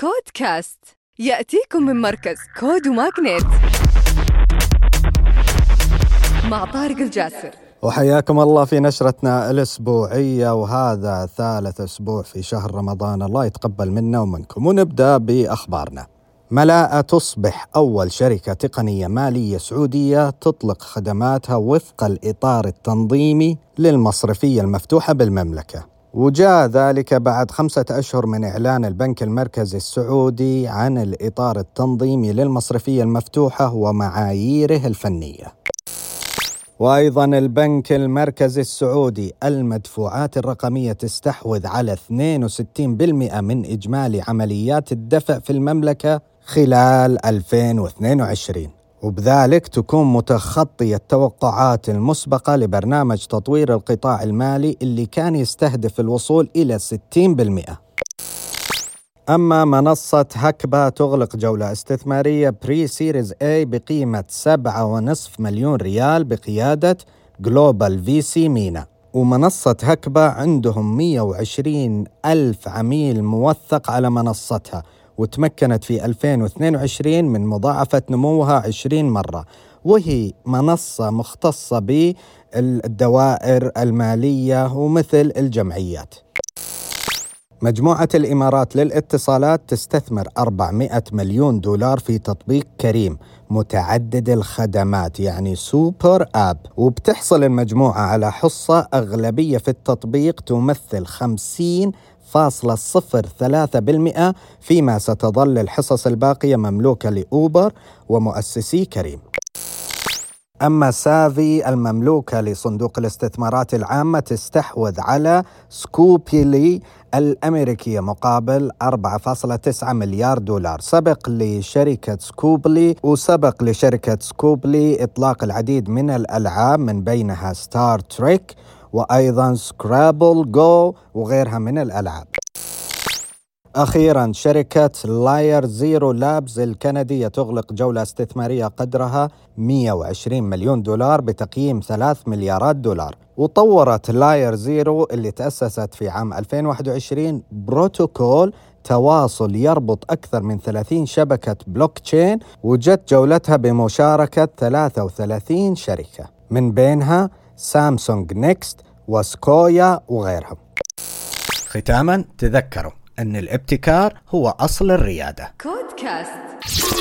CodeCast يأتيكم من مركز CODE و MAGNiTT مع طارق الجاسر. وحياكم الله في نشرتنا الأسبوعية وهذا ثالث أسبوع في شهر رمضان. الله يتقبل منا ومنكم. ونبدأ بأخبارنا. ملاءة تصبح أول شركة تقنية مالية سعودية تطلق خدماتها وفق الإطار التنظيمي للمصرفية المفتوحة بالمملكة. وجاء ذلك بعد خمسة أشهر من إعلان البنك المركزي السعودي عن الإطار التنظيمي للمصرفية المفتوحة ومعاييره الفنية. وأيضا البنك المركزي السعودي المدفوعات الرقمية تستحوذ على 62% من إجمالي عمليات الدفع في المملكة خلال 2022 وبذلك تكون متخطية التوقعات المسبقة لبرنامج تطوير القطاع المالي اللي كان يستهدف الوصول إلى 60% أما منصة هكبه تغلق جولة استثمارية pre-Series A بقيمة 7.5 مليون ريال بقيادة Global VC MENA. ومنصة هكبه عندهم 120 ألف عميل موثق على منصتها وتمكنت في 2022 من مضاعفة نموها 20 مرة. وهي منصة مختصة بالدوائر المالية ومثل الجمعيات. مجموعة الإمارات للاتصالات تستثمر 400 مليون دولار في تطبيق كريم متعدد الخدمات يعني super app. وبتحصل المجموعة على حصة أغلبية في التطبيق تمثل 50 فاصلة صفر ثلاثة بالمئة فيما ستظل الحصص الباقية مملوكة ل Uber ومؤسسي كريم. أما Savvy المملوكة لصندوق الاستثمارات العامة تستحوذ على Scopely الأمريكية مقابل 4.9 مليار دولار سبق لشركة Scopely وسبق لشركة Scopely إطلاق العديد من الألعاب من بينها Star Trek وأيضا Scrabble Go وغيرها من الألعاب. أخيرا شركة LayerZero Labs الكندية تغلق جولة استثمارية قدرها 120 مليون دولار بتقييم 3 مليارات دولار. وطورت LayerZero اللي تأسست في عام 2021 بروتوكول تواصل يربط أكثر من 30 شبكة بلوك تشين وجت جولتها بمشاركة 33 شركة من بينها Samsung Next و Sequoia وغيرهم. ختاما تذكروا. أن الابتكار هو أصل الريادة. CodeCast